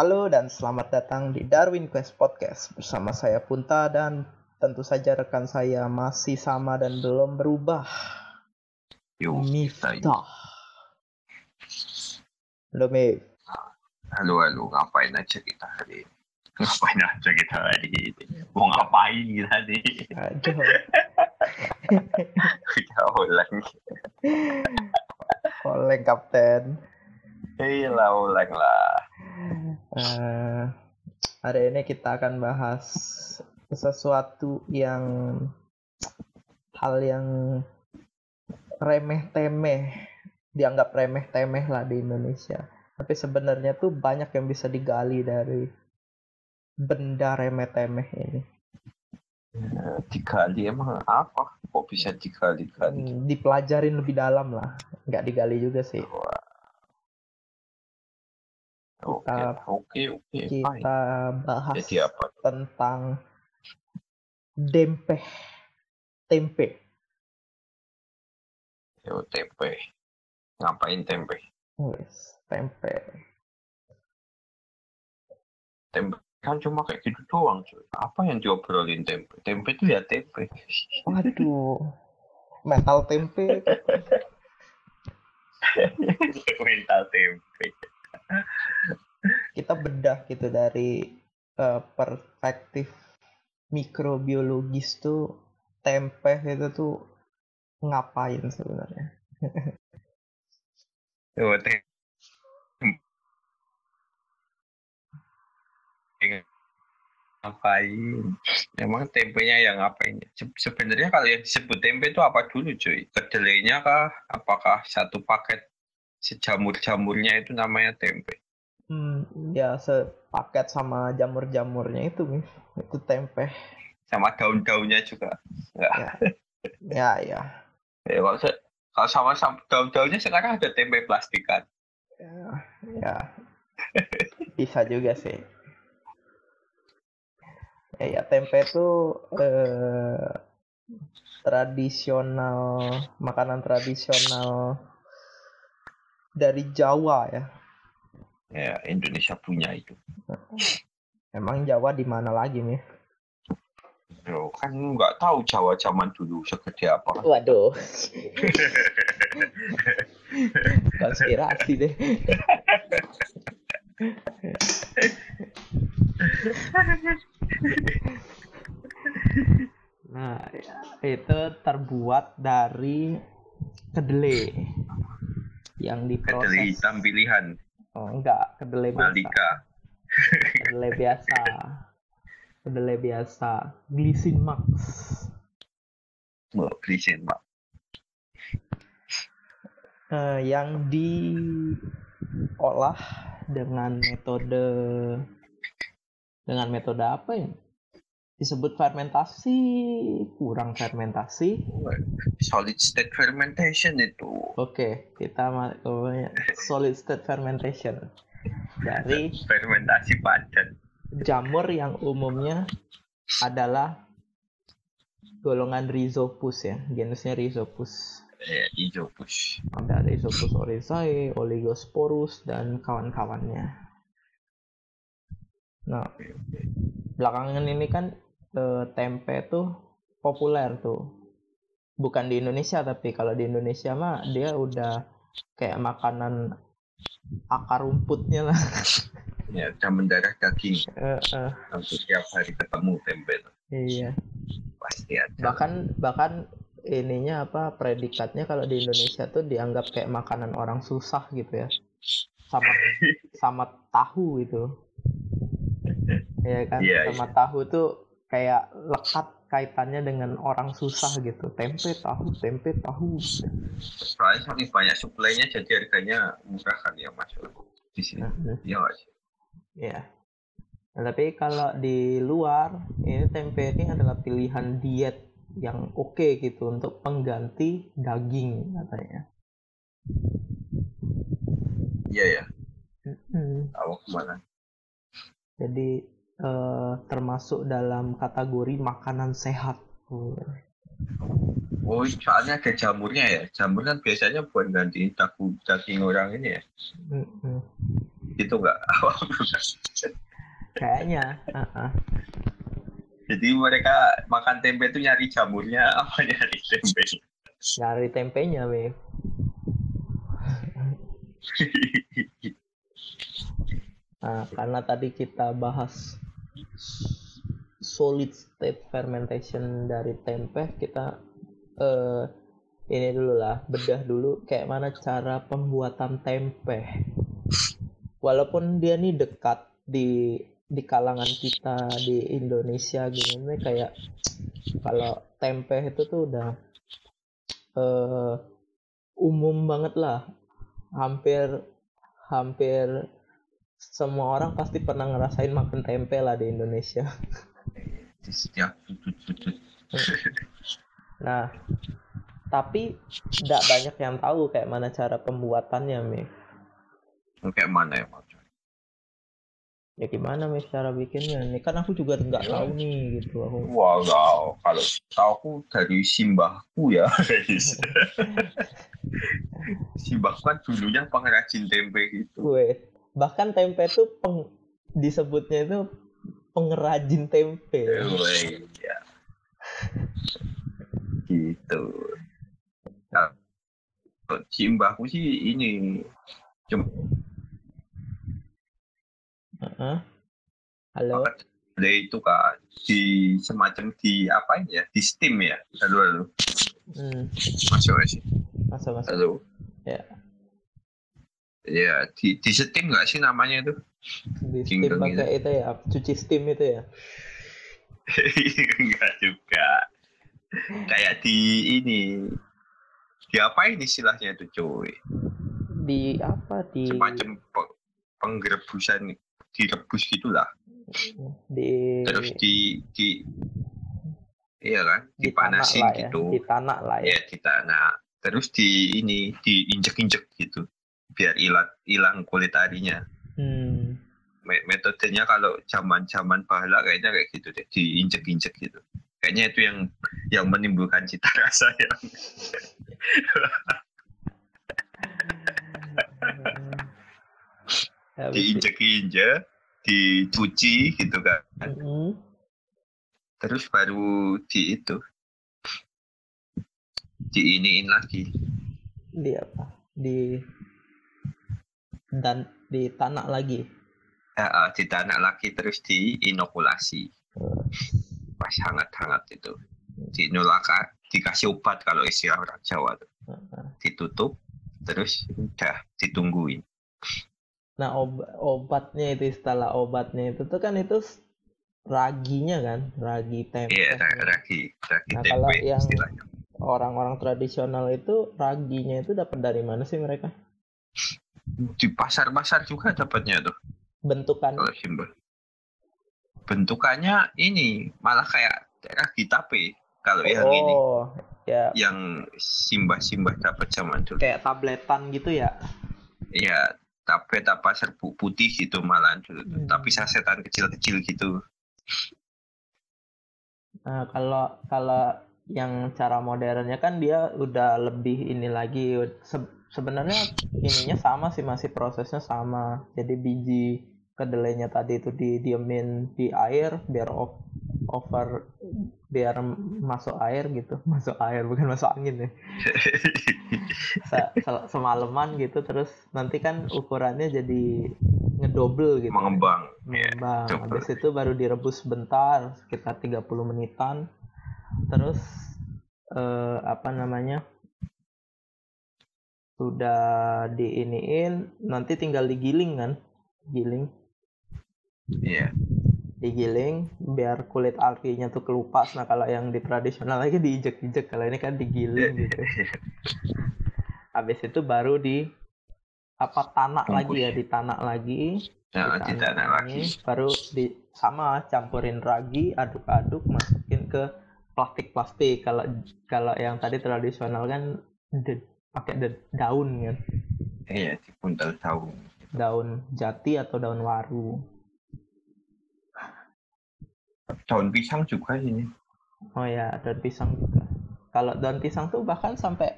Halo dan selamat datang di Darwin Quest Podcast bersama saya Punta dan tentu saja rekan saya masih sama dan belum berubah. Yo, Miftah. Halo Mif. halo halo, ngapain aja kita hari ini? Ngapain aja kita hari ini? Mau ngapain kita nih? Aduh. Kita ulang. Oleng Kapten. Iya lah, ulang lah. Eh, hari ini kita akan bahas sesuatu yang hal yang remeh-temeh dianggap remeh-temeh lah di Indonesia tapi sebenarnya tuh banyak yang bisa digali dari benda remeh-temeh ini Eh, Digali emang apa? Kok bisa digali-gali? Hmm, dipelajarin lebih dalam lah nggak digali juga sih Wah. Oke, Kita- oke, oke, fine. kita bahas Jadi apa? tentang dempeh tempe Yo, tempe. Ngapain tempe? Wes, tempe Tempe kan cuma kayak gitu doang, cuy. Apa yang diobrolin tempe? Tempe itu ya tempe. Waduh, metal tempe. Mental tempe. Bedah gitu dari eh, perspektif mikrobiologis tuh tempe itu tuh ngapain sebenarnya? Tempe. ngapain emang tempenya yang ngapain Se- sebenarnya kalau yang disebut tempe itu apa dulu cuy kedelainya kah apakah satu paket sejamur-jamurnya itu namanya tempe Hmm, ya sepaket sama jamur-jamurnya itu, Mif. Itu tempe. sama daun-daunnya juga enggak Ya, ya. ya, kalau, se- kalau sama, sama daun-daunnya sekarang ada tempe plastikan Ya, ya. Bisa juga sih. Ya, ya tempe itu eh, tradisional, makanan tradisional dari Jawa ya. Ya Indonesia punya itu Emang Jawa di mana lagi nih? Yo, kan nggak tahu Jawa zaman dulu segede apa Waduh. Konspirasi deh. Nah, itu terbuat dari kedelai yang diproses. kedelai hitam pilihan Oh, enggak, kedelai biasa. Malika Kedelai biasa. Kedelai biasa. Glisin Max. mau glisin pak Eh, yang diolah dengan metode dengan metode apa ya? Disebut fermentasi, kurang fermentasi. solid state fermentation itu Oke, kita solid state fermentation dari fermentasi padat jamur yang umumnya adalah golongan Rhizopus ya, genusnya Rhizopus. eh, push Ada Rhizopus oryzae, Oligosporus dan kawan-kawannya. Nah, belakangan ini kan eh, tempe tuh populer tuh. Bukan di Indonesia tapi kalau di Indonesia mah dia udah kayak makanan akar rumputnya lah. ya udah mendarah daging hampir tiap hari ketemu tempe tuh. iya. pasti ada Bahkan bahkan ininya apa predikatnya kalau di Indonesia tuh dianggap kayak makanan orang susah gitu ya. Sama sama tahu itu. Ya kan? Iya, sama tahu tuh kayak lekat kaitannya dengan orang susah gitu. Tempe, tahu, tempe, tahu. soalnya saking banyak suplainya jadi harganya murah kan ya mas di sini Nah, iya sih Ya. Nah, tapi kalau di luar, ini tempe ini adalah pilihan diet yang oke gitu untuk pengganti daging katanya. iya ya Mm-mm. tahu ke mana Jadi eh, termasuk dalam kategori makanan sehat. Oh, Oh, soalnya ada jamurnya ya. Jamur kan biasanya buat gantiin daging, daging orang ini ya. Mm-mm. gitu nggak? Kayaknya. Uh-uh. Jadi mereka makan tempe itu nyari jamurnya apa nyari tempe? Nyari tempenya, Wih. Nah, karena tadi kita bahas solid state fermentation dari tempe, kita eh, ini dulu lah, bedah dulu kayak mana cara pembuatan tempe. Walaupun dia nih dekat di di kalangan kita di Indonesia gini kayak kalau tempe itu tuh udah eh, umum banget lah. Hampir hampir semua orang pasti pernah ngerasain makan tempe lah di Indonesia. Setiap. Nah, tapi tidak banyak yang tahu kayak mana cara pembuatannya, Mi. Kayak mana ya Mas? Ya gimana, Mi, cara bikinnya? Ini kan aku juga nggak tahu nih, gitu. Aku Wow, wow. kalau tahu aku dari simbahku ya. simbahku kan dulunya pengrajin tempe gitu. gue bahkan tempe tuh peng, disebutnya itu pengrajin tempe. Iya. gitu. Nah, simbahku sih ini cuma Heeh. Halo. ada itu kan di semacam di apa ya di steam ya halo halo Hmm, masuk sih masuk masuk. halo Ya. Ya di di steam nggak sih namanya itu? Di steam pakai itu ya, cuci steam itu ya. enggak juga. Kayak di ini di apa ini istilahnya itu cuy? Di apa? Di semacam pe- penggerebusan direbus gitulah. Di terus di di iya kan? Di dipanasin ya, gitu. di tanah lah ya. ya di tanah terus di ini diinjek-injek gitu biar hilang hilang kulit arinya Hmm. Me- metodenya kalau zaman-zaman bahala kayaknya kayak gitu deh diinjek-injek gitu kayaknya itu yang yang menimbulkan cita rasa yang diinjek-injek dicuci gitu kan Mm-mm. terus baru di itu diiniin lagi di apa? Di dan di tanah lagi. Ya, eh, di tanah lagi terus diinokulasi pas hangat-hangat itu dinulaka dikasih obat kalau istilah orang Jawa tuh. eh. ditutup terus udah ditungguin Nah, ob- obatnya itu istilah obatnya itu tuh kan itu raginya kan, ragi tempe. iya ra- ragi ragi Nah, tempe kalau yang- istilahnya Orang-orang tradisional itu raginya itu dapat dari mana sih mereka? di pasar-pasar juga dapatnya tuh Bentukan. Kalau simbol. Bentukannya ini malah kayak ragi tape kalau yang ini. Oh, ya. Yang simbah-simbah dapat zaman dulu. Kayak tabletan gitu ya. ya tape apa serbuk putih gitu malah dulu. Hmm. tapi sasetan kecil-kecil gitu. Nah, kalau kalau yang cara modernnya kan dia udah lebih ini lagi Se- sebenarnya ininya sama sih masih prosesnya sama. Jadi biji kedelainya tadi itu didiemin di air biar o- over biar masuk air gitu, masuk air bukan masuk angin ya. Se- se- semalaman gitu terus nanti kan ukurannya jadi ngedouble gitu. mengembang mengembang. coba. Habis itu baru direbus sebentar, sekitar 30 menitan. Terus eh, apa namanya? Sudah diiniin, nanti tinggal digiling kan? Giling, iya digiling biar kulit alkinya tuh kelupas. Nah, kalau yang di tradisional lagi diinjek-injek, kalau ini kan digiling gitu. Habis itu baru di apa Bungkus. lagi ya, di tanah lagi. Nah, di tanah lagi baru di sama campurin ragi aduk-aduk masukin ke plastik-plastik kalau kalau yang tadi tradisional kan de- pakai daun kan? Iya di puntal tahu daun jati atau daun waru? Daun pisang juga ini. Oh ya daun pisang juga. Kalau daun pisang tuh bahkan sampai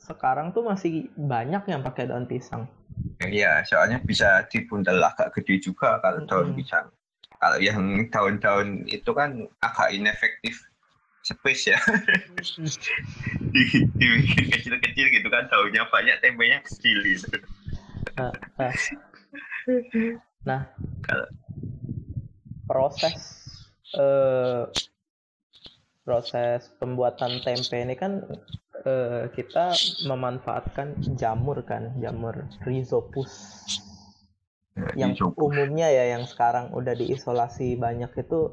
sekarang tuh masih banyak yang pakai daun pisang. Iya, soalnya bisa dibundel agak gede juga kalau daun pisang. Kalau yang daun-daun itu kan agak inefektif. Space ya. di, di kecil-kecil gitu kan daunnya banyak, tempenya kecil gitu. Nah, nah. Nah, Kalau- proses eh, proses pembuatan tempe ini kan eh, kita memanfaatkan jamur kan, jamur rhizopus. Yang umumnya ya yang sekarang udah diisolasi banyak itu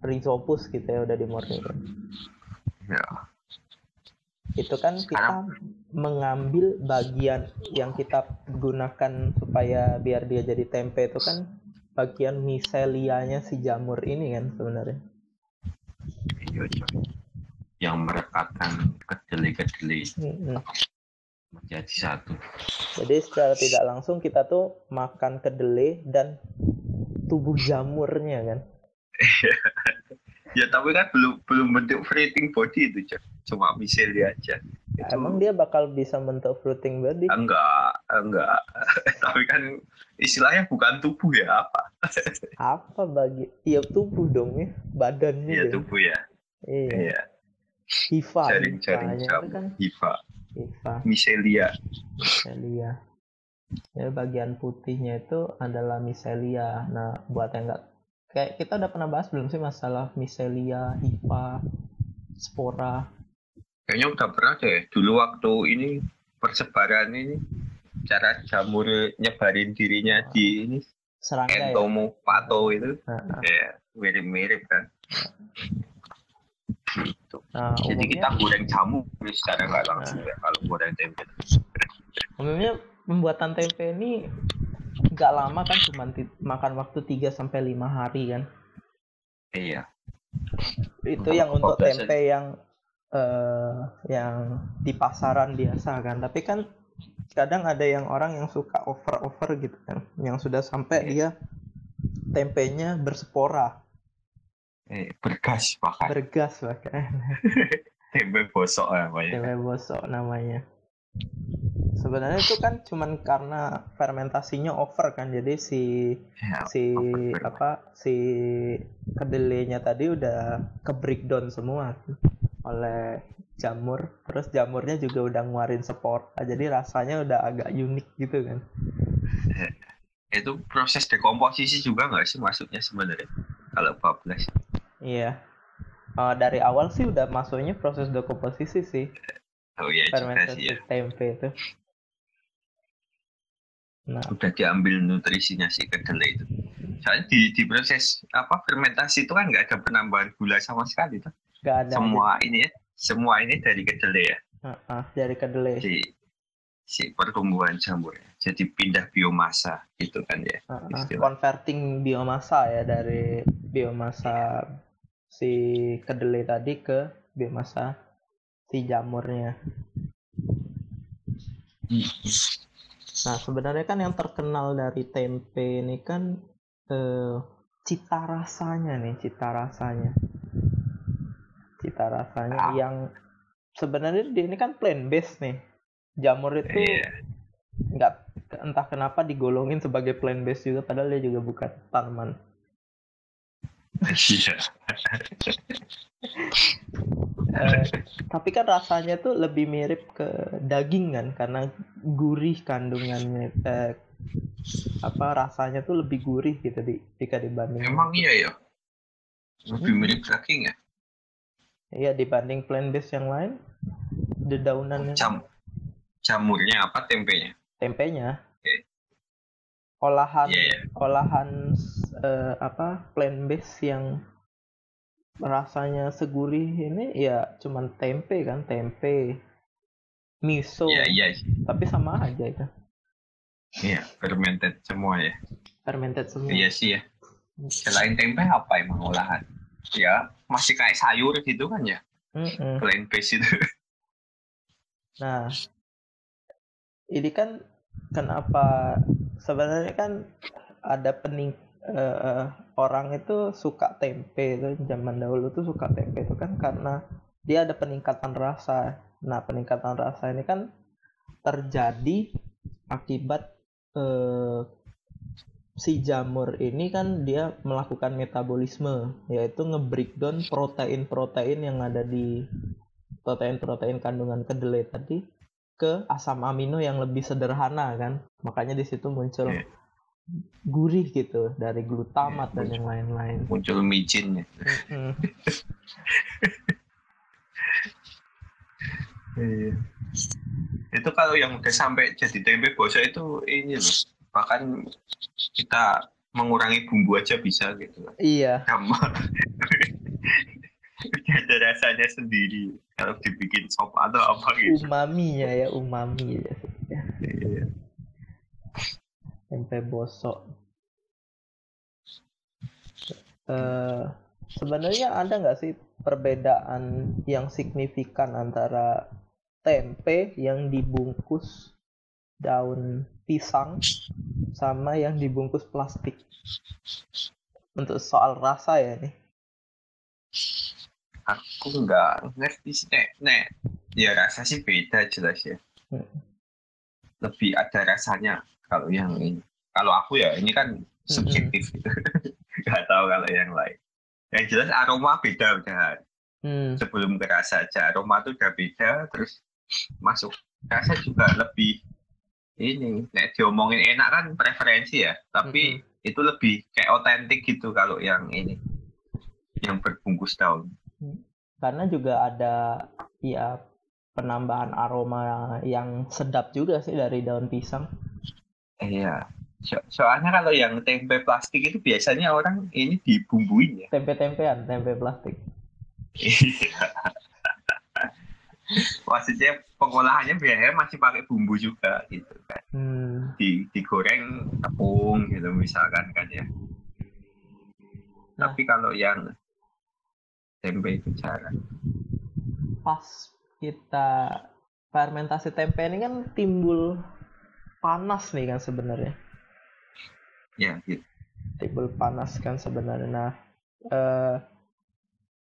rhizopus gitu ya udah dimurnikan. Ya. Itu kan kita mengambil bagian yang kita gunakan supaya biar dia jadi tempe itu kan bagian miselianya si jamur ini kan sebenarnya. Iya, coy. Yang merekatkan kedelai-kedelai menjadi satu. Jadi secara tidak langsung kita tuh makan kedelai dan tubuh jamurnya kan. Ya tapi kan belum belum bentuk fruiting body itu, coy. Cuma misalnya aja. Itu Emang dia bakal bisa bentuk fruiting body? enggak, enggak. tapi kan istilahnya bukan tubuh ya apa? Apa bagi? Iya tubuh dong ya, badannya Iya dong. tubuh ya. Iya. Iya. Hifa. Jaring-jaring jamu. kan Hifa, hifa. micelia. micelia. Ya, bagian putihnya itu adalah micelia. Nah, buat yang enggak kayak kita udah pernah bahas belum sih masalah micelia, hifa, spora. Kayaknya udah pernah deh. Dulu waktu ini persebaran ini cara jamur nyebarin dirinya di ini Serangga ya. pato itu Nah, nah. ya mirip-mirip kan. Nah, Jadi umumnya, kita goreng jamu secara nggak langsung ya kalau goreng tempe. umumnya pembuatan tempe ini nggak lama kan cuma makan waktu 3 sampai 5 hari kan. Iya. Itu yang untuk tempe yang eh yang di pasaran biasa kan. Tapi kan kadang ada yang orang yang suka over-over gitu kan. Yang sudah sampai dia tempenya berspora, Eh, bergas bahkan bergas bahkan. tempe bosok namanya. tempe bosok namanya. Sebenarnya itu kan cuman karena fermentasinya over kan. Jadi si Ya, si over. apa si kedelainya tadi udah ke breakdown semua oleh jamur. Terus jamurnya juga udah ngeluarin spora jadi rasanya udah agak unik gitu kan. Itu proses dekomposisi juga nggak sih maksudnya sebenarnya kalau bablas? Iya. Eh, dari awal sih udah masuknya proses dekomposisi sih oh iya juga fermentasi sih ya. tempe itu. Nah. Udah diambil nutrisinya si kedelai itu. Soalnya di, di proses apa fermentasi itu kan nggak ada penambahan gula sama sekali tuh nggak ada semua ini ya semua ini dari kedelai ya. Ah, ah, dari kedelai. Si si pertumbuhan jamur jadi pindah biomasa gitu kan ya ah, istilah. converting biomasa ya dari biomasa si kedelai tadi ke biomasa si jamurnya. Nah, sebenarnya kan yang terkenal dari tempe ini kan eh, cita rasanya nih, cita rasanya. Cita rasanya Ah. yang sebenarnya dia ini kan plant based nih. Jamur itu Iya. nggak entah kenapa digolongin sebagai plant based juga padahal dia juga bukan tanaman. Iya. Eh, tapi kan rasanya tuh lebih mirip ke daging kan karena gurih kandungannya eh, apa rasanya tuh lebih gurih gitu di jika dibanding Emang iya ya. Lebih Hmm. mirip daging ya. iya dibanding plant based yang lain dedaunannya Jam jamurnya apa tempenya? tempenya Oke. olahan Iya ya. olahan eh, apa plant based yang rasanya segurih ini ya cuman tempe kan tempe miso iya tapi sama aja itu iya fermented semua ya. fermented semua Iya sih ya. Selain tempe apa emang olahan? Ya masih kayak sayur gitu kan ya. Mm-mm. Plant based itu. Nah, ini kan kenapa sebenarnya kan ada pening eh, orang itu suka tempe itu zaman dahulu tuh suka tempe itu kan karena dia ada peningkatan rasa. Nah, peningkatan rasa ini kan terjadi akibat eh, si jamur ini kan dia melakukan metabolisme yaitu nge-breakdown protein-protein yang ada di protein-protein kandungan kedelai tadi ke asam amino yang lebih sederhana kan makanya di situ muncul Iya. Gurih gitu dari glutamat Iya, dan yang lain-lain muncul micin ya. Mm-mm. Iya. Itu kalau yang udah sampai jadi tempe bosok itu ini loh. Bahkan kita mengurangi bumbu aja bisa gitu. iya Sama. Ada rasanya sendiri kalau dibikin sop atau apa gitu. umaminya ya umami ya Iya. Tempe bosok eh sebenarnya ada nggak sih perbedaan yang signifikan antara tempe yang dibungkus daun pisang sama yang dibungkus plastik untuk soal rasa ya nih Aku nggak ngerti sih, Nek. Nek. Ya rasa sih beda jelas ya. Hmm. Lebih ada rasanya kalau yang ini. Kalau aku ya ini kan subjektif gitu. Nggak tahu kalau yang lain. Yang jelas aroma beda udah. hmm, Sebelum kerasa aja aroma tuh udah beda. Terus masuk rasa juga lebih ini. Nek diomongin enak kan preferensi ya. Tapi itu lebih kayak otentik gitu kalau yang ini. Yang berbungkus daun. karena juga ada ya penambahan aroma yang sedap juga sih dari daun pisang Iya. So- soalnya kalau yang tempe plastik itu biasanya orang ini dibumbuin ya. tempe-tempean tempe plastik Iya. Maksudnya pengolahannya biasanya masih pakai bumbu juga gitu kan. hmm. Di, digoreng tepung gitu misalkan kan ya. Nah. Tapi kalau yang tempe itu jarang. pas kita fermentasi tempe ini kan timbul panas nih kan sebenarnya Ya gitu. timbul panas kan sebenarnya nah eh,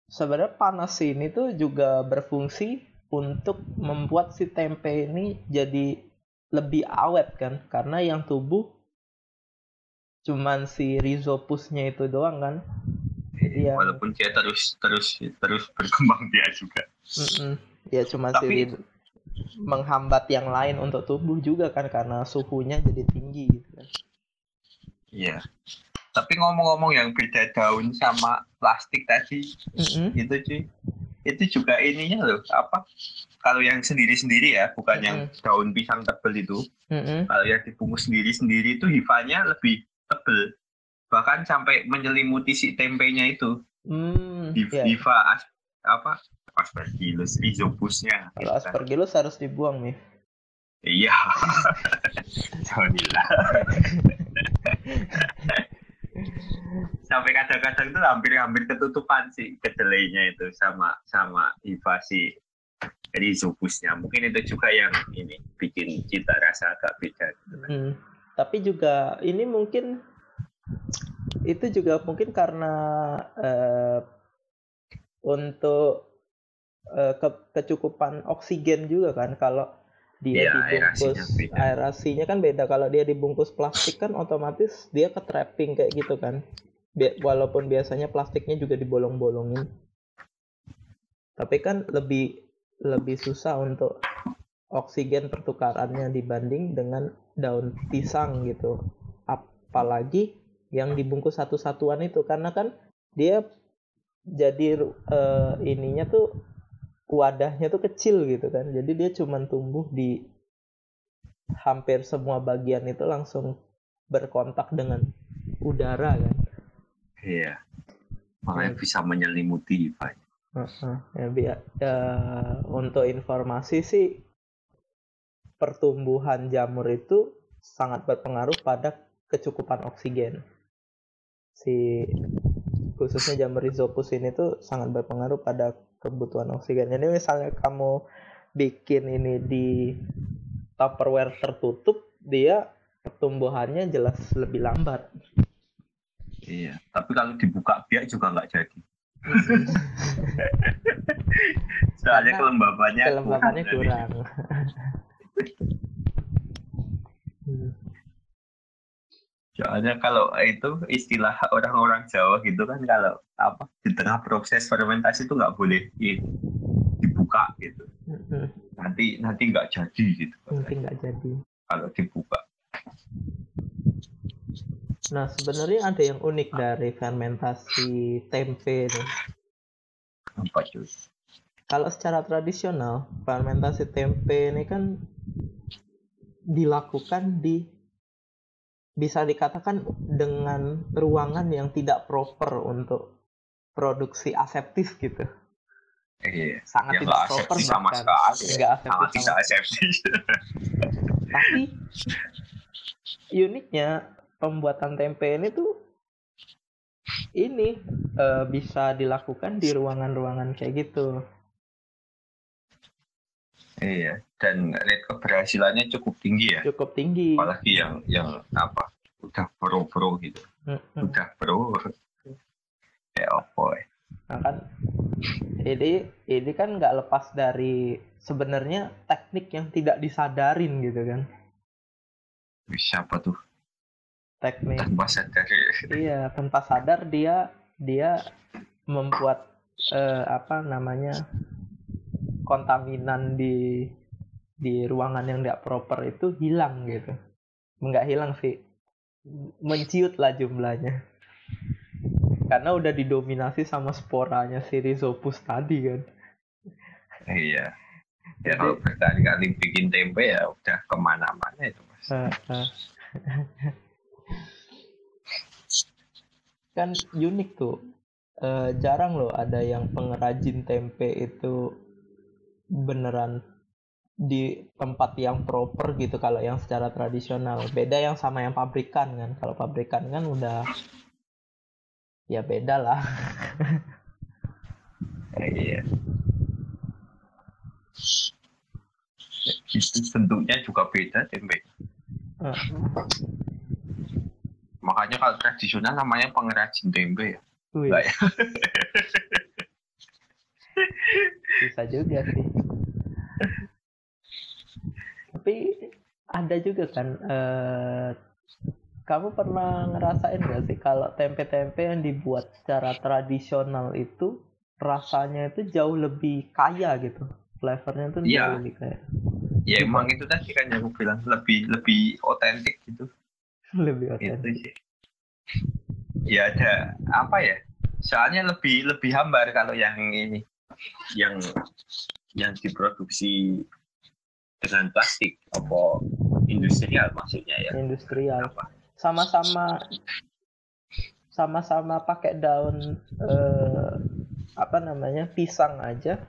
sebenarnya panas ini tuh juga berfungsi untuk membuat si tempe ini jadi lebih awet kan karena yang tubuh cuman si rhizopusnya itu doang kan Iya. Walaupun dia terus terus terus berkembang dia juga. Mm-mm. ya cuman si Tapi- rhiz- menghambat yang lain untuk tumbuh juga kan karena suhunya jadi tinggi gitu kan Iya. Tapi ngomong-ngomong yang beda daun sama plastik tadi, Mm-mm. itu cuy itu juga ininya loh apa kalau yang sendiri-sendiri ya bukan yang daun pisang tebel itu Mm-mm. kalau yang dibungkus sendiri-sendiri itu hifanya lebih tebel bahkan sampai menyelimuti si tempenya itu Hmm, Hi- ya. hifa as- apa aspergillus rhizopusnya Kalau aspergillus harus dibuang nih. iya Alhamdulillah. sampai kadang-kadang itu hampir-hampir ketutupan sih kedelainya itu sama sama hifa si rhizopusnya mungkin itu juga yang ini bikin cita rasa agak beda gitu. Hmm. Tapi juga ini mungkin itu juga mungkin karena eh, untuk eh, ke- kecukupan oksigen juga kan kalau dia aerasinya dibungkus beda. aerasinya kan beda. Kalau dia dibungkus plastik kan otomatis dia ke trapping kayak gitu kan. Bi- walaupun biasanya plastiknya juga dibolong-bolongin. Tapi kan lebih lebih susah untuk oksigen pertukarannya dibanding dengan daun pisang gitu. Apalagi yang dibungkus satu-satuan itu. Karena kan dia jadi eh, ininya tuh wadahnya tuh kecil gitu kan. Jadi dia cuman tumbuh di hampir semua bagian itu langsung berkontak dengan udara kan. Iya. Makanya Hmm. bisa menyelimuti hifanya Heeh. ya, bi- ya, untuk informasi sih pertumbuhan jamur itu sangat berpengaruh pada kecukupan oksigen. Si khususnya jamur rhizopus ini tuh sangat berpengaruh pada kebutuhan oksigen. Jadi misalnya kamu bikin ini di tupperware tertutup dia pertumbuhannya jelas lebih lambat. Iya tapi kalau dibuka biak juga nggak jadi. Soalnya kelembabannya kurang. Soalnya kalau itu istilah orang-orang Jawa gitu kan kalau apa di tengah proses fermentasi itu nggak boleh gitu, dibuka gitu. Mm-mm. Nanti nanti nggak jadi gitu. Nanti nggak jadi. Kalau dibuka. Nah, sebenarnya ada yang unik dari fermentasi tempe nih. Apa cuy? Kalau secara tradisional, fermentasi tempe ini kan dilakukan di bisa dikatakan dengan ruangan yang tidak proper untuk produksi aseptis gitu. Iya. Sangat Ya, tidak proper sama sekali. Nggak aseptis Sangat sama tidak aseptis. Tapi uniknya pembuatan tempe ini tuh ini eh, bisa dilakukan di ruangan-ruangan kayak gitu. iya. Dan rate keberhasilannya cukup tinggi ya. Cukup tinggi. Apalagi yang yang apa? Udah pro-pro gitu. Mm-mm. Udah pro. Ya apa ya. Nah kan ini ini kan nggak lepas dari sebenarnya teknik yang tidak disadarin gitu kan. Siapa tuh? Teknik Tanpa sadar. iya tanpa sadar dia dia membuat eh, apa namanya kontaminan di di ruangan yang tidak proper itu hilang gitu. Nggak hilang sih. Menciut lah jumlahnya. Karena udah didominasi sama sporanya si Rhizopus tadi kan. Iya. Ya Jadi- kalau berkali-kali bikin tempe ya udah ke mana-mana itu mas. Kan unik tuh Eh, jarang loh ada yang pengrajin tempe itu beneran di tempat yang proper gitu kalau yang secara tradisional beda yang sama yang pabrikan kan kalau pabrikan kan udah ya beda lah Iya. Itu bentuknya juga beda tempe. Makanya kalau tradisional namanya pengrajin tempe ya. Enggak ya? bisa juga sih tapi ada juga kan eh, kamu pernah ngerasain gak sih kalau tempe-tempe yang dibuat secara tradisional itu rasanya itu jauh lebih kaya gitu flavornya tuh jauh lebih kaya Ya emang itu tadi kan yang aku bilang lebih lebih otentik gitu. lebih Itu otentik sih. Ya ada apa ya? Soalnya lebih lebih hambar kalau yang ini, yang yang diproduksi dengan plastik apa industrial maksudnya ya. industrial. Sama-sama sama-sama pakai daun eh, apa namanya pisang aja.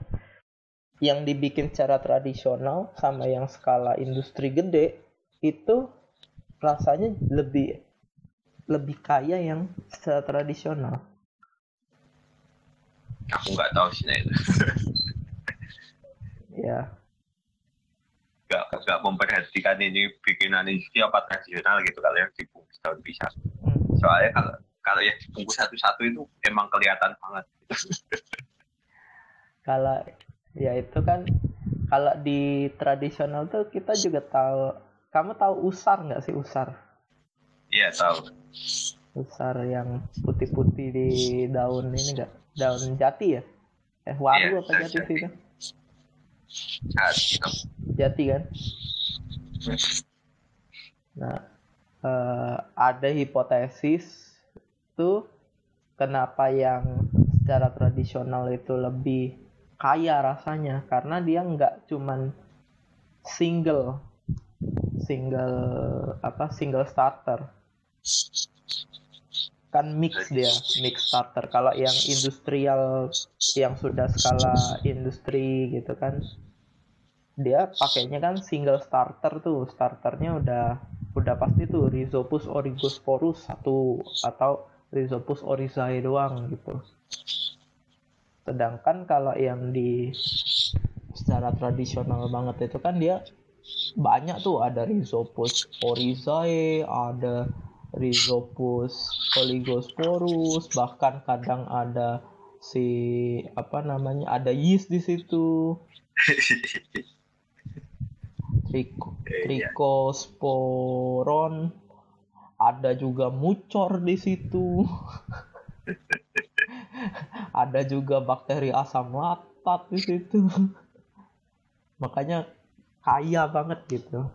Yang dibikin secara tradisional sama yang skala industri gede itu rasanya lebih lebih kaya yang secara tradisional. Aku nggak tahu sih itu. ya Nggak nggak memperhatikan ini bikinan industri apa tradisional gitu kalau yang dibungkus daun pisang. Hmm. Soalnya kalau kalau yang dibungkus satu-satu itu emang kelihatan banget. kalau ya itu kan kalau di tradisional tuh kita juga tahu kamu tahu usar nggak sih usar Iya tahu. besar yang putih-putih di daun ini enggak daun jati ya eh waru Iya, apa jati sih jati. jati kan? Nah eh, ada hipotesis tuh kenapa yang secara tradisional itu lebih kaya rasanya? Karena dia nggak cuman single single apa single starter kan mix dia mix starter. Kalau yang industrial yang sudah skala industri gitu kan dia pakainya kan single starter tuh. Starternya udah udah pasti tuh Rhizopus origosporus satu atau Rhizopus oryzae doang gitu. Sedangkan kalau yang di secara tradisional banget itu kan dia banyak tuh. Ada Rhizopus oryzae ada Rhizopus oligosporus bahkan kadang ada si apa namanya ada yeast di situ. Trico, Iya. ada juga mucor di situ. Ada juga bakteri asam laktat di situ. Makanya kaya banget gitu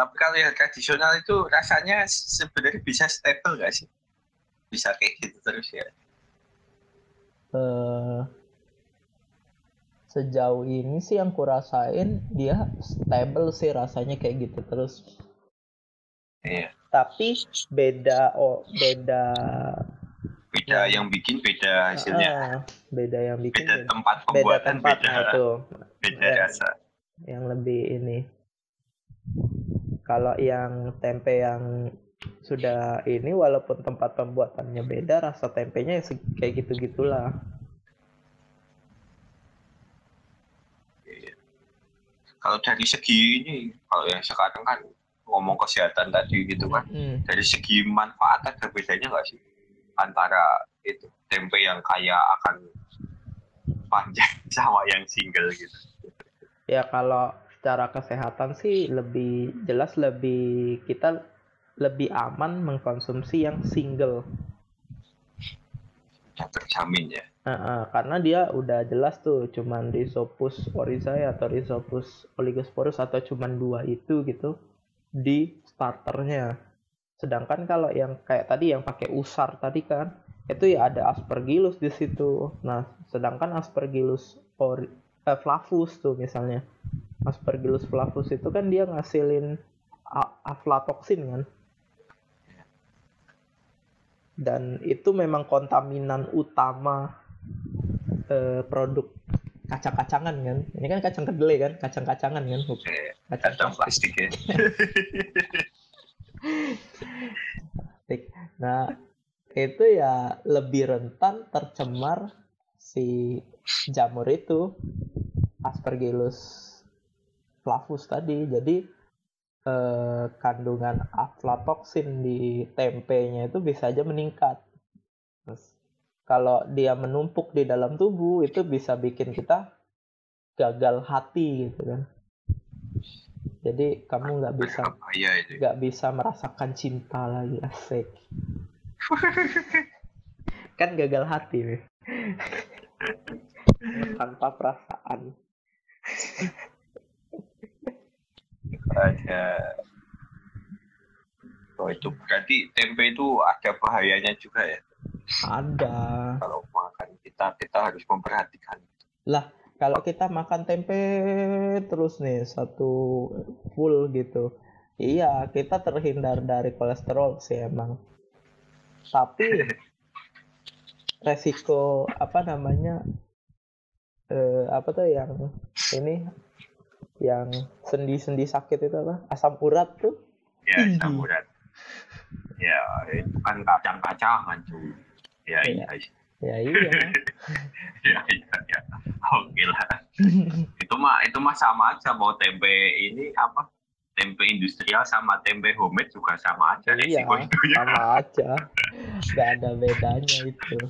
tapi kalau yang tradisional itu rasanya sebenarnya bisa stable gak sih? Bisa kayak gitu terus ya? Uh, sejauh ini sih yang kurasain dia stable sih rasanya kayak gitu terus. Iya. Tapi beda oh beda beda ya. yang bikin beda hasilnya. Uh, beda yang bikin beda, tempat pembuatan beda tempat beda, nah itu. beda rasa. Yang lebih ini kalau yang tempe yang sudah ini walaupun tempat pembuatannya beda rasa tempenya ya kayak gitu gitulah kalau dari segi ini kalau yang sekarang kan ngomong kesehatan tadi gitu kan hmm. dari segi manfaat ada bedanya nggak sih antara itu tempe yang kaya akan panjang sama yang single gitu ya kalau secara kesehatan sih lebih jelas lebih kita lebih aman mengkonsumsi yang single. Sudah terjamin ya. Uh, uh, karena dia udah jelas tuh cuman Rhizopus oryzae atau Rhizopus oligosporus atau cuman dua itu gitu di starternya. Sedangkan kalau yang kayak tadi yang pakai usar tadi kan itu ya ada Aspergillus di situ. Nah, sedangkan Aspergillus or eh, flavus tuh misalnya. Aspergillus flavus itu kan dia ngasilin aflatoksin kan? Dan itu memang kontaminan utama eh, produk kacang-kacangan kan? Ini kan kacang kedelai kan? Kacang-kacangan kan? Kacang, kacang plastik. ya. Nah itu ya lebih rentan tercemar si jamur itu aspergillus flavus tadi jadi eh, kandungan aflatoksin di tempenya itu bisa aja meningkat. Terus kalau dia menumpuk di dalam tubuh itu bisa bikin kita gagal hati gitu kan. Jadi kamu nggak bisa nggak bisa merasakan cinta lagi asik. kan gagal hati nih. tanpa perasaan ada. Oh itu berarti tempe itu ada bahayanya juga ya? Ada. Kalau makan kita kita harus memperhatikan. Lah kalau kita makan tempe terus nih satu full gitu. Iya kita terhindar dari kolesterol sih emang. Tapi resiko apa namanya eh, apa tuh yang ini yang sendi-sendi sakit itu apa? Asam urat tuh. Ya, asam urat. Ya, itu kan kacang-kacangan tuh. Ya, iya. Ya iya. ya iya ya. Oke lah. itu mah itu mah sama aja mau tempe ini apa? Tempe industrial sama tempe homemade juga sama aja iya, Sama aja. Gak ada bedanya itu.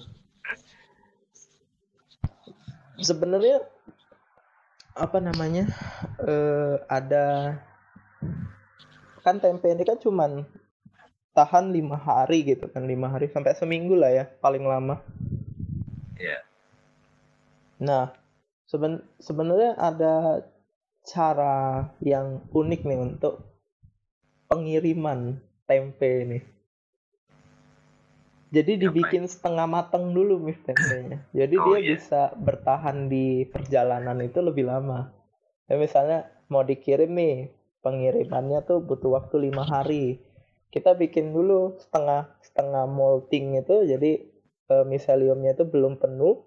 Sebenarnya apa namanya uh, ada kan tempe ini kan cuman tahan lima hari gitu kan lima hari sampai seminggu lah ya paling lama. Iya. Yeah. Nah seben sebenarnya ada cara yang unik nih untuk pengiriman tempe ini. Jadi dibikin setengah matang dulu tempenya. Jadi oh, dia iya. bisa bertahan di perjalanan itu lebih lama. Ya misalnya mau dikirim nih, pengirimannya tuh butuh waktu lima hari. Kita bikin dulu setengah setengah molting itu, jadi e, miseliumnya itu belum penuh,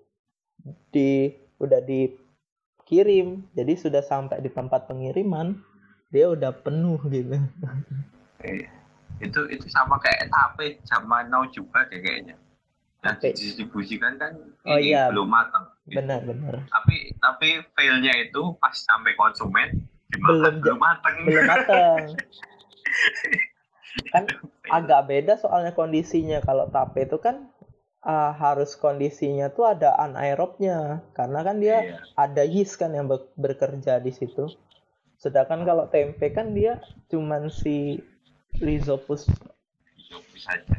di udah dikirim, jadi sudah sampai di tempat pengiriman, dia udah penuh gitu. Itu itu sama kayak tape zaman now juga deh kayaknya. Yang didistribusikan kan oh, ini iya. belum matang. Gitu. benar benar. Tapi tapi failnya itu pas sampai konsumen belum belum matang. belum matang. Kan agak beda soalnya kondisinya. Kalau tape itu kan uh, harus kondisinya tuh ada anaerobnya. Karena kan dia iya. ada yeast kan yang bekerja di situ. Sedangkan kalau tempe kan dia cuman si rhizopus. Rhizopus saja.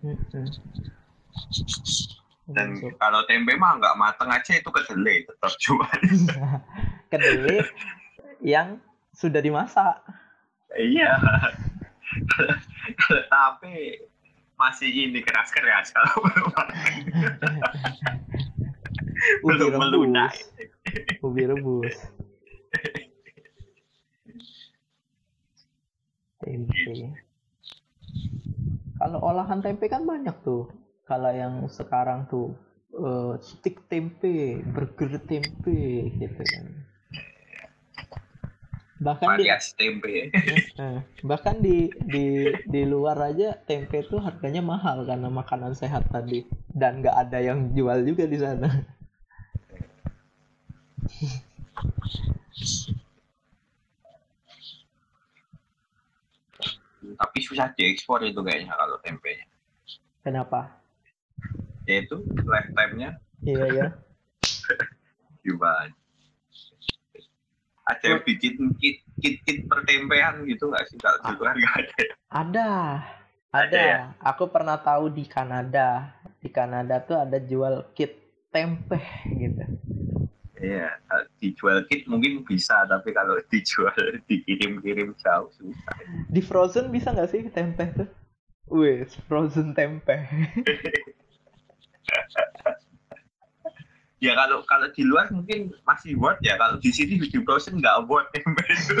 Mm-mm. Dan kalau tempe mah nggak mateng aja itu kedelai tetap jual. kedelai yang sudah dimasak. iya. Tape masih ini keras-keras kalau belum belum melunak. rebus. Ubi rebus. Tempe. Kalau olahan tempe kan banyak tuh. Kalau yang sekarang tuh eh, stick tempe, burger tempe gitu kan. Bahkan di tempe. eh, bahkan di di di luar aja tempe tuh harganya mahal karena makanan sehat tadi dan nggak ada yang jual juga di sana. Tapi susah diekspor itu kayaknya kalau tempenya. Kenapa? Yaitu lifetime-nya Iya ya. gimana? Ada yang bikin kit kit kit pertempean gitu nggak sih kalau di luar nggak ada? ya? Ada. Ada Ada. ya? Aku pernah tahu di Kanada. Di Kanada tuh ada jual kit tempe gitu. Iya, dijual kit mungkin bisa, tapi kalau dijual dikirim-kirim jauh susah. Di frozen bisa nggak sih tempe tuh? Wih, frozen tempe. Ya kalau kalau di luar mungkin masih worth ya, kalau di sini di frozen nggak worth tempe itu.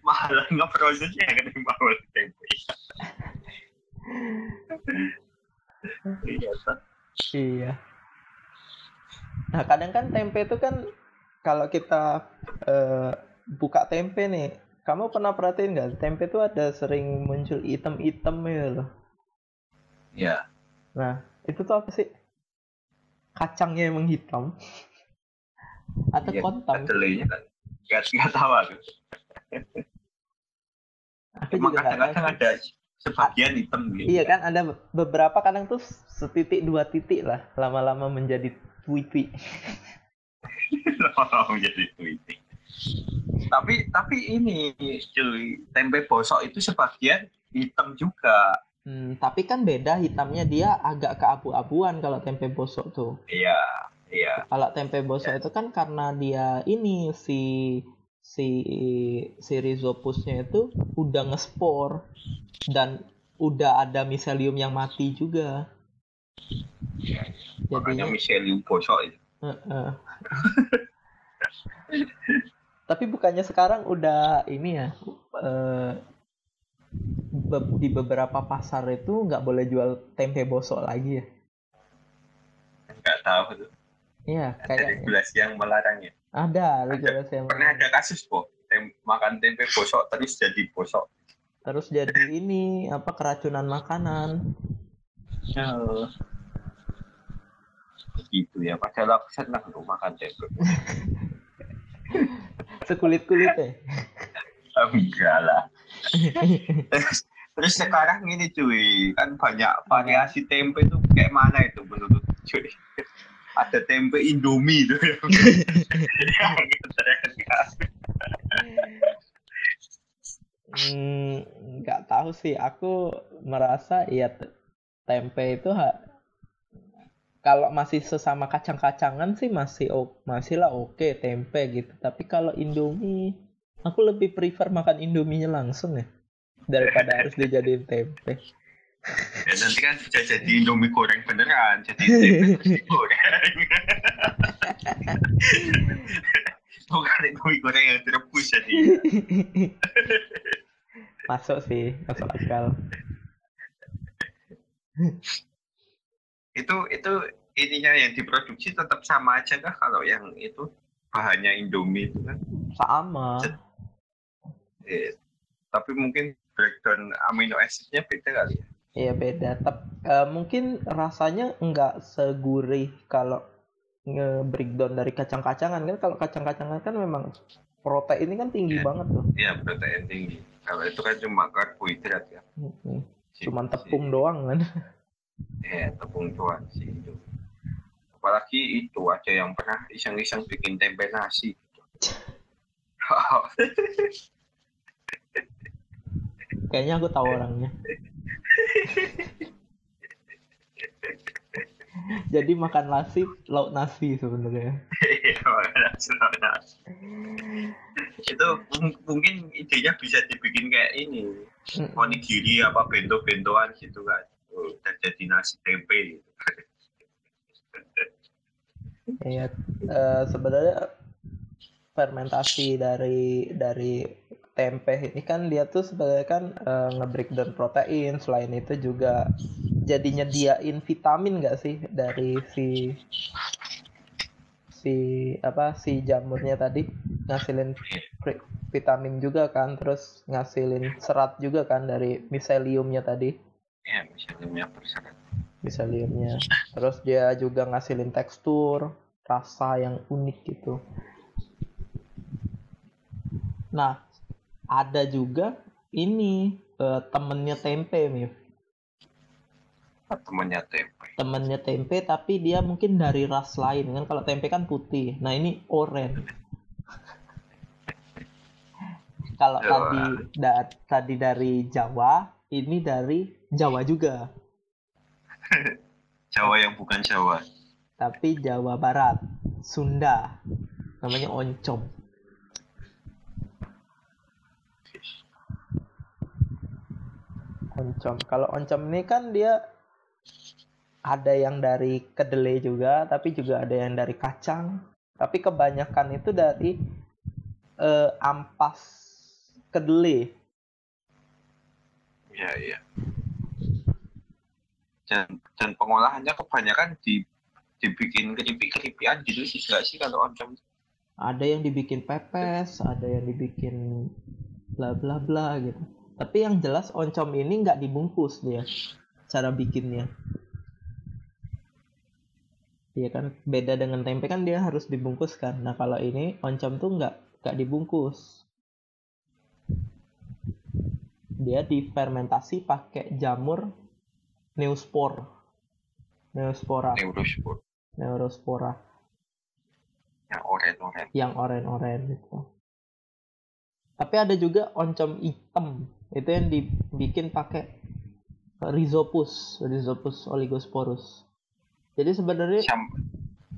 Malah nggak frozennya ketimbang tempe. Iya. Iya. Nah, kadang kan tempe itu kan kalau kita eh, buka tempe nih, kamu pernah perhatiin nggak? Tempe itu ada sering muncul item-item ya loh. Ya, Nah, itu tuh apa sih? Kacangnya emang hitam? Atau iya, kontang? kedelainya kan nggak nggak tahu aku. Aku Emang kadang-kadang ada sebagian hitam gitu. Iya kan, ada be- beberapa kadang tuh setitik dua titik lah, lama-lama menjadi tweety. menjadi tweeting. Tapi tapi ini cuy, tempe bosok itu sebagian hitam juga. Hmm, tapi kan beda hitamnya dia agak keabu-abuan kalau tempe bosok tuh. Iya, iya. Kalau tempe bosok itu kan karena dia ini si si si rhizopusnya itu udah ngespor dan udah ada miselium yang mati juga. Makanya Jadinya miselium bosok itu. Heeh. Tapi bukannya sekarang udah ini ya be- di beberapa pasar itu nggak boleh jual tempe bosok lagi ya? Nggak tahu tuh. Iya, kayaknya regulasi yang melarangnya. ada regulasi yang Pernah ada kasus kok. Tem makan tempe bosok terus jadi bosok. terus jadi ini apa keracunan makanan. Oh. Gitu ya. Padahal aku senang tuh makan tempe. Sekulit-kulit ya. Oh, enggak lah. terus, terus sekarang ini cuy, kan banyak variasi tempe tuh kayak mana itu menurut cuy? Ada tempe Indomie yang keren. Hmm, nggak tahu sih. Aku merasa ya te- tempe itu ha- kalau masih sesama kacang-kacangan sih masih o- masih lah oke tempe gitu. Tapi kalau Indomie, aku lebih prefer makan Indominya langsung ya daripada harus dijadiin tempe. Ya, nanti kan bisa jadi Indomie goreng beneran, jadi tempe terus digoreng. Bukan Indomie goreng yang direbus jadi. Masuk sih, masuk akal. Itu itu ininya yang diproduksi tetap sama aja kah kalau yang itu bahannya Indomie itu kan? Sama. Eh, tapi mungkin breakdown amino acidnya beda kali ya. Iya beda. Tep, eh, mungkin rasanya nggak segurih kalau nge-breakdown dari kacang-kacangan kan. Kalau kacang-kacangan kan memang proteinnya kan tinggi Iya. banget tuh. Iya protein tinggi. Kalau itu kan cuma karbohidrat ya. Si- Cuman si- tepung doang kan. Eh tepung doang sih itu. apalagi itu ada yang pernah iseng-iseng bikin tempe nasi kayaknya aku tahu orangnya jadi makan nasi lauk nasi sebenarnya. Itu mungkin idenya bisa dibikin kayak ini onigiri apa bento-bentoan gitu kan. Udah jadi nasi tempe gitu. Iya, uh, sebenarnya fermentasi dari dari tempe. Ini kan dia tuh sebenarnya kan uh, nge-breakdown protein, selain itu juga jadi nyediain vitamin gak sih dari si si apa si jamurnya tadi? Ngasilin vitamin juga kan, terus ngasilin serat juga kan dari miseliumnya tadi. Ya, miseliumnya miseliumnya. Terus dia juga ngasilin tekstur rasa yang unik gitu. Nah ada juga ini uh, temennya tempe Mif temennya tempe. Temennya tempe tapi dia mungkin dari ras lain kan? Kalau tempe kan putih. Nah ini oranye. Kalau tadi da, tadi dari Jawa ini dari Jawa juga. Jawa yang bukan Jawa. Tapi Jawa Barat, Sunda. Namanya oncom. Oncom. Kalau oncom ini kan dia ada yang dari kedelai juga, tapi juga ada yang dari kacang. Tapi kebanyakan itu dari uh, ampas kedelai. Iya, iya dan dan pengolahannya kebanyakan di dibikin keripik-keripian gitu sih gak sih kalau oncom ada yang dibikin pepes ada yang dibikin bla bla bla gitu tapi yang jelas oncom ini nggak dibungkus dia cara bikinnya Iya kan beda dengan tempe kan dia harus dibungkus kan nah kalau ini oncom tuh nggak nggak dibungkus dia difermentasi pakai jamur Neospor. Neospora. Neurospor. Neurospora. Yang oren-oren. Yang oren-oren gitu. Tapi ada juga oncom hitam. Itu yang dibikin pakai Rhizopus, Rhizopus oligosporus. Jadi sebenarnya sama,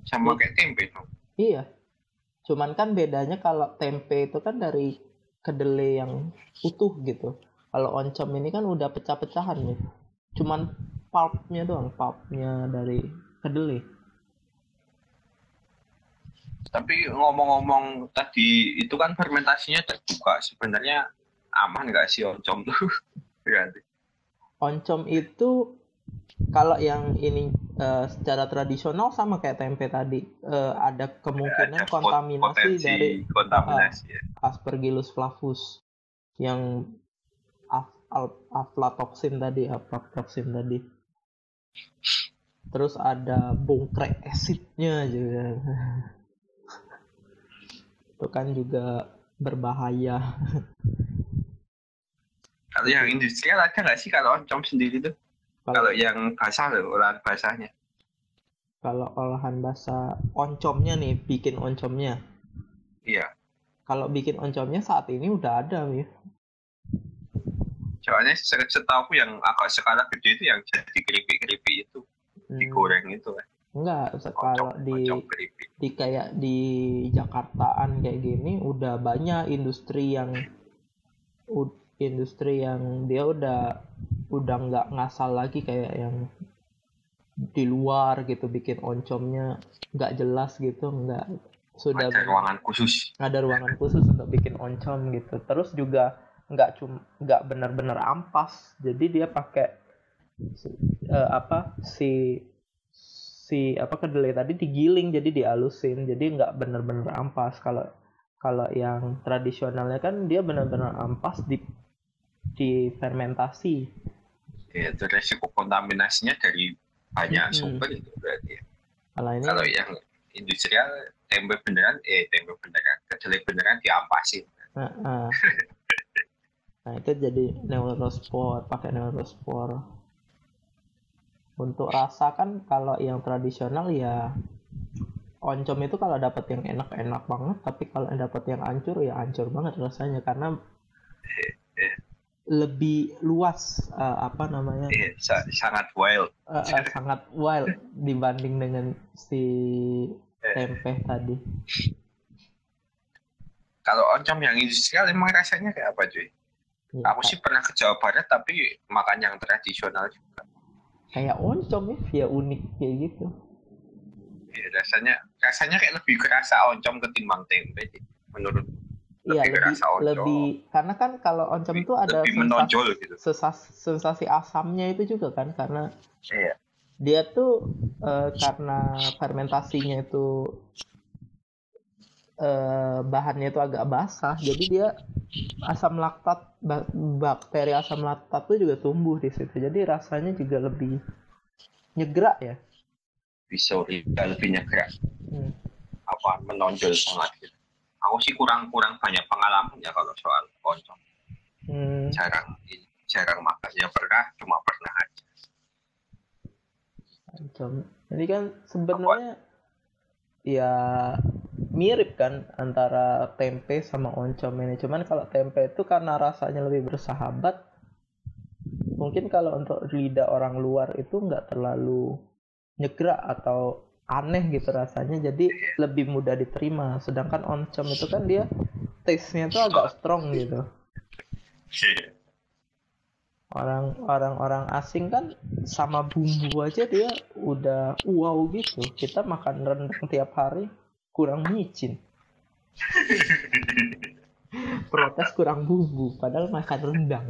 sama kayak tempe. Iya. Cuman kan bedanya kalau tempe itu kan dari kedelai yang utuh gitu. Kalau oncom ini kan udah pecah-pecahan nih cuman pulpnya doang pulpnya dari kedelai tapi ngomong-ngomong tadi itu kan fermentasinya terbuka sebenarnya aman nggak sih oncom tuh Ganti. oncom itu kalau yang ini uh, secara tradisional sama kayak tempe tadi uh, ada kemungkinan ada kontaminasi dari kontaminasi uh, ya. Aspergillus flavus yang aflatoksin tadi aflatoksin tadi terus ada bongkrek acidnya juga itu kan juga berbahaya kalau yang industrial ada nggak sih kalau oncom sendiri tuh? Kalau, yang basah loh olahan basahnya. Kalau olahan basah oncomnya nih bikin oncomnya. Iya. Kalau bikin oncomnya saat ini udah ada nih soalnya setahu yang agak skala gede itu yang jadi keripik-keripik itu hmm. digoreng itu kan. Enggak kalau di di kayak di Jakartaan kayak gini udah banyak industri yang industri yang dia udah udah nggak ngasal lagi kayak yang di luar gitu bikin oncomnya nggak jelas gitu nggak sudah ada ruangan khusus. Ada ruangan khusus untuk bikin oncom gitu. Terus juga nggak cuma nggak benar-benar ampas. Jadi dia pakai uh, apa si si apa kedelai tadi digiling jadi dialusin. Jadi nggak benar-benar ampas. Kalau kalau yang tradisionalnya kan dia benar-benar ampas di di fermentasi ya itu resiko kontaminasinya dari banyak hmm. sumber itu berarti ya. kalau ini kalau yang industrial tempe beneran eh tempe beneran kedelai beneran diampasin uh, uh. Nah, itu jadi neurospor, pakai neurospor. Untuk rasa kan kalau yang tradisional ya oncom itu kalau dapat yang enak-enak banget tapi kalau dapat yang hancur ya hancur banget rasanya karena lebih luas uh, apa namanya sa- sangat wild. uh, uh, sangat wild dibanding dengan si tempe tadi Kalau oncom yang industrial emang rasanya kayak apa cuy? Ya, Aku sih pernah ke Jawa Barat tapi makan yang tradisional juga. kayak oncom ya ya unik kayak gitu Iya, rasanya rasanya kayak lebih kerasa oncom ketimbang tempe sih, menurut Iya Lebih lebih oncom. lebih karena kan kalau oncom itu ada lebih sensasi, gitu. sensasi, sensasi asamnya itu juga kan karena Iya. dia tuh eh, karena fermentasinya itu eh, bahannya itu agak basah jadi dia asam laktat ba- bakteri asam laktat itu juga tumbuh di situ jadi rasanya juga lebih nyegrak ya Bisa lebih lebih nyegrak Hmm. apa menonjol banget gitu. Aku sih kurang kurang banyak pengalaman ya kalau soal oncom. Hmm, Jarang jarang makan. Ya pernah cuma pernah aja. oncom jadi kan sebenarnya ya mirip kan antara tempe sama oncom ini cuman kalau tempe itu karena rasanya lebih bersahabat mungkin kalau untuk lidah orang luar itu nggak terlalu nyegrak atau aneh gitu rasanya. Jadi lebih mudah diterima. Sedangkan oncom itu kan dia taste-nya tuh agak strong gitu. Orang orang orang asing kan sama bumbu aja dia udah wow gitu. Kita makan rendang tiap hari kurang micin. Protes kurang bumbu padahal makan rendang.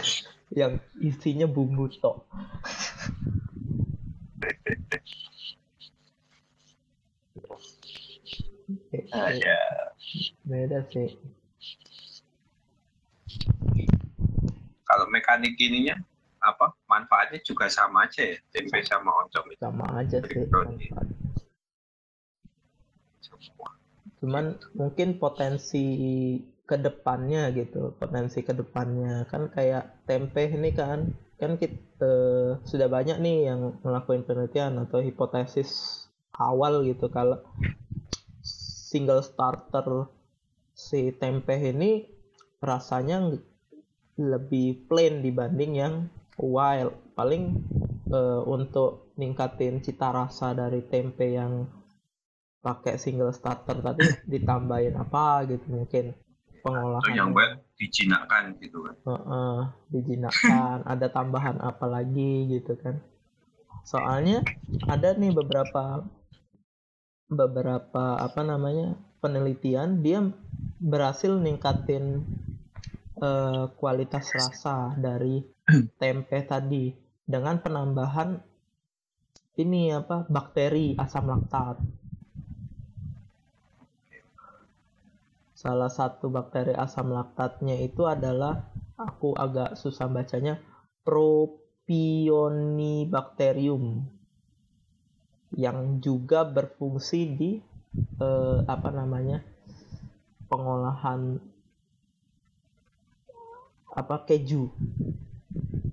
Yang isinya bumbu tok Ada beda sih. Kalau mekanik ininya apa manfaatnya juga sama aja ya? Tempe sama oncom itu. Sama aja sih cuman mungkin potensi ke depannya gitu potensi ke depannya. Kan kayak tempe ini kan kan kita sudah banyak nih yang ngelakuin penelitian atau hipotesis awal gitu. Kalau single starter si tempe ini rasanya lebih plain dibanding yang wild. Paling eh, untuk ningkatin cita rasa dari tempe yang pakai single starter tadi ditambahin apa gitu mungkin pengolahan. Yang buat dijinakkan gitu kan. Heeh, dijinakkan ada tambahan apa lagi gitu kan. Soalnya ada nih beberapa beberapa apa namanya penelitian dia berhasil ningkatin eh, kualitas rasa dari tempe tadi dengan penambahan ini apa bakteri asam laktat. Salah satu bakteri asam laktatnya itu adalah aku agak susah bacanya propionibacterium yang juga berfungsi di eh, apa namanya pengolahan apa keju.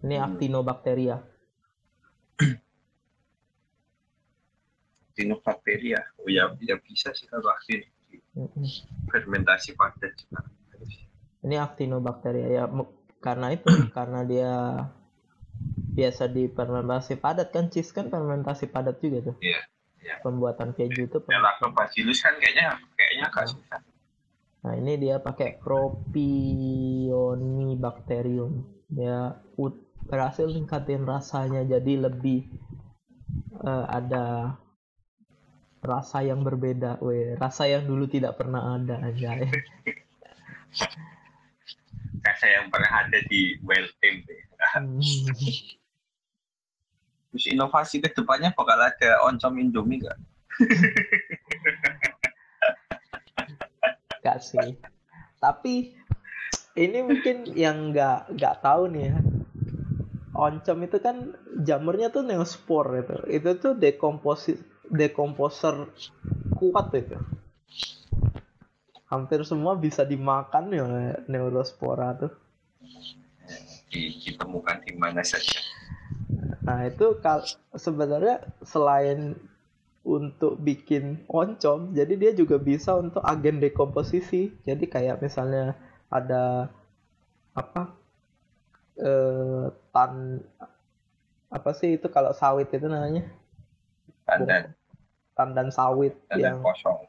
Ini Hmm. actinobacteria Dinobacteria oh ya, ya bisa sih kalau vaksin. Fermentasi padat juga. Ini actinobacteria ya. Karena itu karena dia biasa di fermentasi padat kan cheese kan fermentasi padat juga tuh. Iya, iya. pembuatan keju itu ya lactobacillus kan kayaknya kayaknya agak susah. Nah ini dia pakai propionibacterium. Dia ut- berhasil ningkatin rasanya jadi lebih eh, ada rasa yang berbeda. Weh rasa yang dulu tidak pernah ada aja rasa yang pernah ada di well tempe terus inovasi ke depannya bakal ada oncom indomie nggak Gak sih. Tapi ini mungkin yang nggak nggak tahu nih ya. Oncom itu kan jamurnya tuh neospor itu. Itu tuh dekomposi dekomposer kuat itu. Hampir semua bisa dimakan ya neurospora tuh. Di- ditemukan di mana saja. Nah itu kal sebenarnya selain untuk bikin oncom jadi dia juga bisa untuk agen dekomposisi. Jadi kayak misalnya ada apa eh, tan apa sih itu kalau sawit itu namanya? Tandan, tandan sawit tandan yang kosong.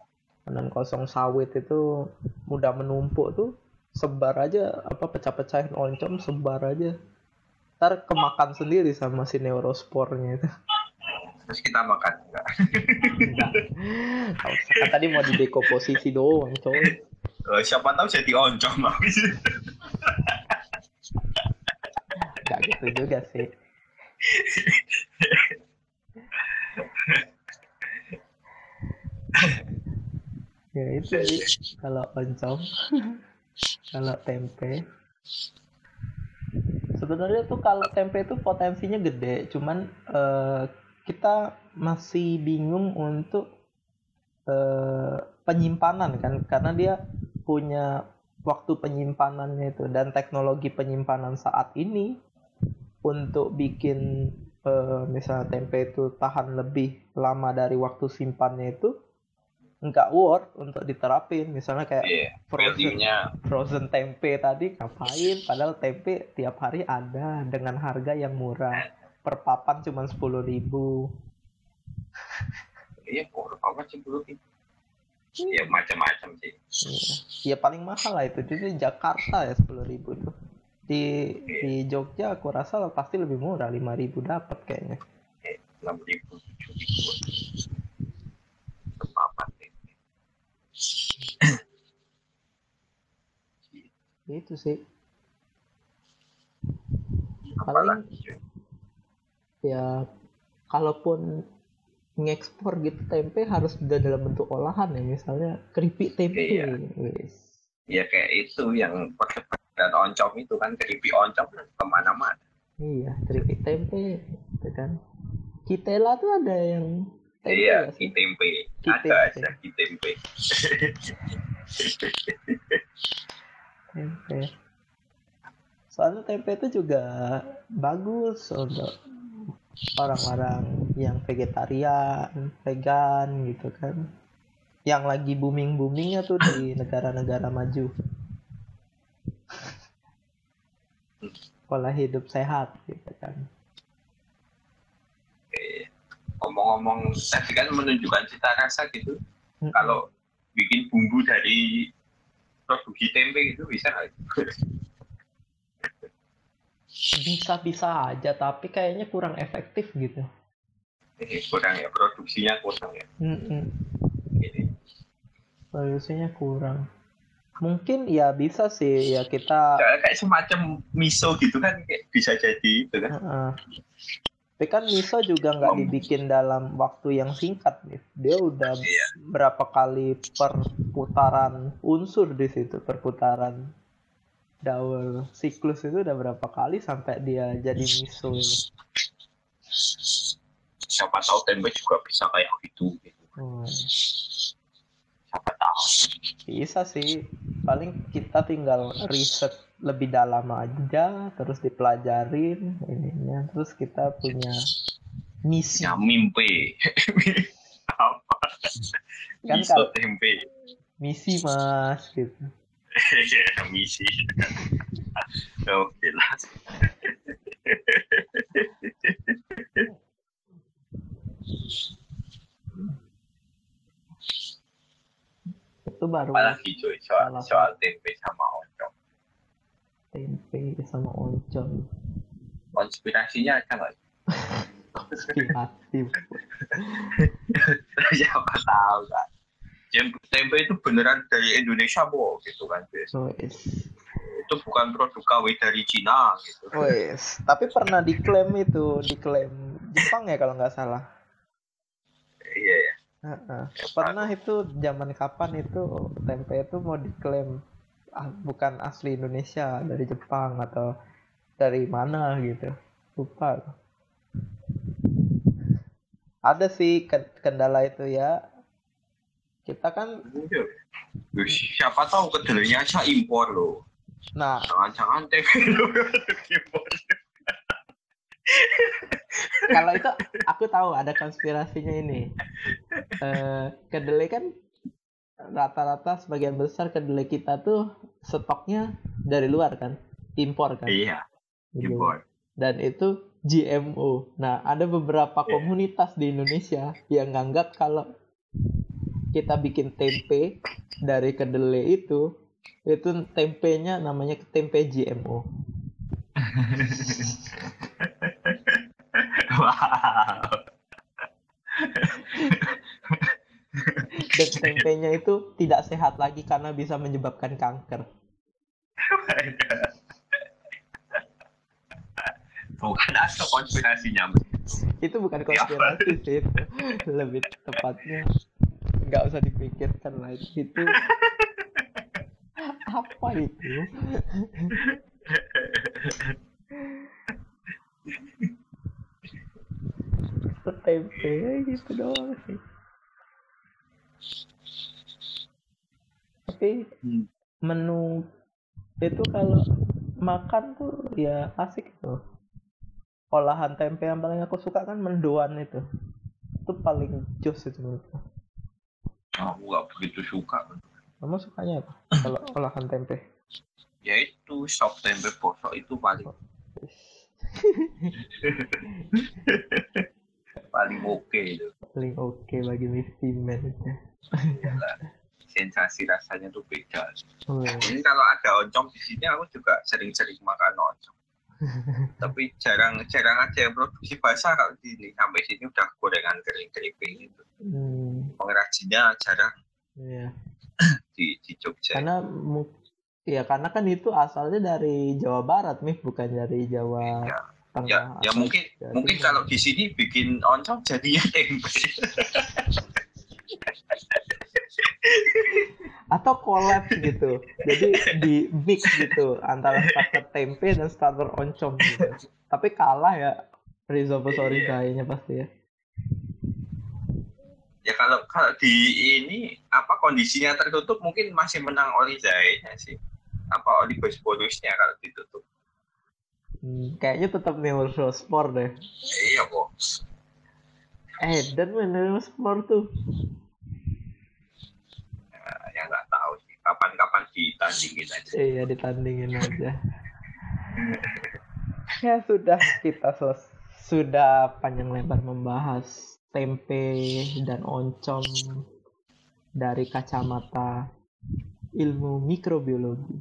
tandan kosong sawit itu mudah menumpuk tuh sebar aja apa pecah-pecahin oncom sebar aja. Ntar kemakan sendiri sama si neurospornya itu. Terus kita makan enggak? kan tadi mau didekomposisi doang coy. Eh, siapa tahu jadi oncom habis. enggak gitu juga sih. Ya itu sih kalau oncom kalau tempe. Sebenarnya tuh kalau tempe itu potensinya gede cuman eh, kita masih bingung untuk eh, penyimpanan kan karena dia punya waktu penyimpanannya itu dan teknologi penyimpanan saat ini untuk bikin eh, misalnya tempe itu tahan lebih lama dari waktu simpannya itu nggak worth untuk diterapin. Misalnya kayak Iya, frozen frozen tempe tadi ngapain? Padahal tempe tiap hari ada dengan harga yang murah. Per papan cuma sepuluh ribu. Iya kok apa sih dulu itu? Ya macam-macam sih. ya paling mahal lah itu. Jadi di Jakarta ya sepuluh ribu tuh di di Jogja aku rasa pasti lebih murah lima ribu dapat kayaknya. Enam ribu tujuh ribu. Itu sih. Cuy? ya kalaupun ngekspor gitu tempe harus udah dalam bentuk olahan ya misalnya keripik tempe Iya. wis. Ya kayak itu yang dan oncom itu kan keripik oncom kan ke mana-mana. Iya keripik tempe gitu kan. Kitela tuh ada yang tempe iya ki tempe. Ada aja ki tempe. Soalnya tempe itu juga bagus untuk orang-orang yang vegetarian vegan gitu kan. Yang lagi booming boomingnya tuh di negara-negara maju. Pola hidup sehat gitu kan. Ngomong-ngomong tadi kan menunjukkan cita rasa gitu. Mm-mm. kalau bikin bumbu dari produksi tempe gitu bisa nggak? bisa-bisa aja tapi kayaknya kurang efektif gitu Eh, kurang ya produksinya kurang ya Mm-mm. ini produksinya kurang mungkin ya bisa sih ya kita Kayak- semacam miso gitu kan bisa jadi itu kan Heeh. Tapi kan miso juga nggak dibikin dalam waktu yang singkat nih. Dia udah Iya. berapa kali perputaran unsur di situ, perputaran daur siklus itu udah berapa kali sampai dia jadi miso ini. siapa tahu tempe juga bisa kayak gitu gitu Hmm, siapa tahu bisa sih. Paling kita tinggal riset lebih dalam aja, terus dipelajarin ininya, terus kita punya misi. ya mimpi. Apa? Kan kalau- tempe Misi mas gitu. ya misi. Oke lah. Itu baru apalagi cuy soal soal tempe sama oncom tempe sama oncom. konspirasinya ada nggak? Konspirasi siapa tahu kan tempe, tempe itu beneran dari Indonesia bu gitu kan Bis. wes. Itu bukan produk KW dari Cina gitu. Wes. Tapi pernah diklaim itu diklaim Jepang ya kalau nggak salah. Iya ya Heeh. pernah itu zaman kapan itu tempe itu mau diklaim bukan asli Indonesia dari Jepang atau dari mana gitu. Lupa. Ada sih ken- kendala itu ya. Kita kan Iya. Siapa tahu kedelainya aja impor loh. Nah. Jangan-jangan impor. Kalau itu aku tahu ada konspirasinya ini. Eh, kedelai kan rata-rata sebagian besar kedelai kita tuh stoknya dari luar kan, impor kan. Iya, Gitu. impor. Dan itu GMO. Nah, ada beberapa Iya. komunitas di Indonesia yang nganggap kalau kita bikin tempe dari kedelai itu, itu tempenya namanya tempe GMO. Wow. Dan tempenya itu tidak sehat lagi karena bisa menyebabkan kanker. Bukan asal konspirasinya. Itu bukan konspirasi sih, itu lebih tepatnya nggak usah dipikirkan lagi itu apa itu? tempe gitu doang sih. Tapi Hmm. menu itu kalau makan tuh ya asik tuh. Olahan tempe yang paling aku suka kan mendoan itu. Itu paling jos itu menurutku. Aku nggak begitu suka. Kamu sukanya apa? Kalau olahan tempe? Ya itu sop tempe bosok itu paling paling oke itu. Paling oke bagi Misty Man itu. Iyalah. Sensasi rasanya tuh beda. Oh, Ini kalau ada oncom di sini aku juga sering-sering makan oncom. Tapi jarang-jarang aja yang produksi basah kalau di sini. Sampai sini udah gorengan kering-kering gitu. hmm, Pengrajinnya jarang iya. di, di Jogja. Karena ya karena kan itu asalnya dari Jawa Barat nih, bukan dari Jawa Ya, Tengah. ya, ya mungkin Jawa mungkin kalau di sini bikin oncom jadinya tempe. Atau collab gitu. Jadi di mix gitu antara starter tempe dan starter oncom gitu. Tapi kalah ya risotto Iya. sorry kayaknya pasti ya. ya kalau kalau di ini apa kondisinya tertutup mungkin masih menang oli jahenya sih. Apa oli bosporusnya kalau ditutup. Hmm, kayaknya tetap Neurosport deh. Iya kok. Eh, dan Neurosport tuh Nah, ya nggak tahu sih. Kapan-kapan ditandingin aja. Iya ditandingin aja. ya sudah kita selesai sudah panjang lebar membahas tempe dan oncom dari kacamata ilmu mikrobiologi.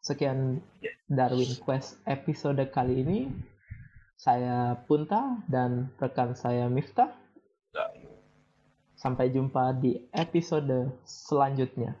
Sekian Darwin Quest episode kali ini. Saya Punta dan rekan saya Miftah. Sampai jumpa di episode selanjutnya.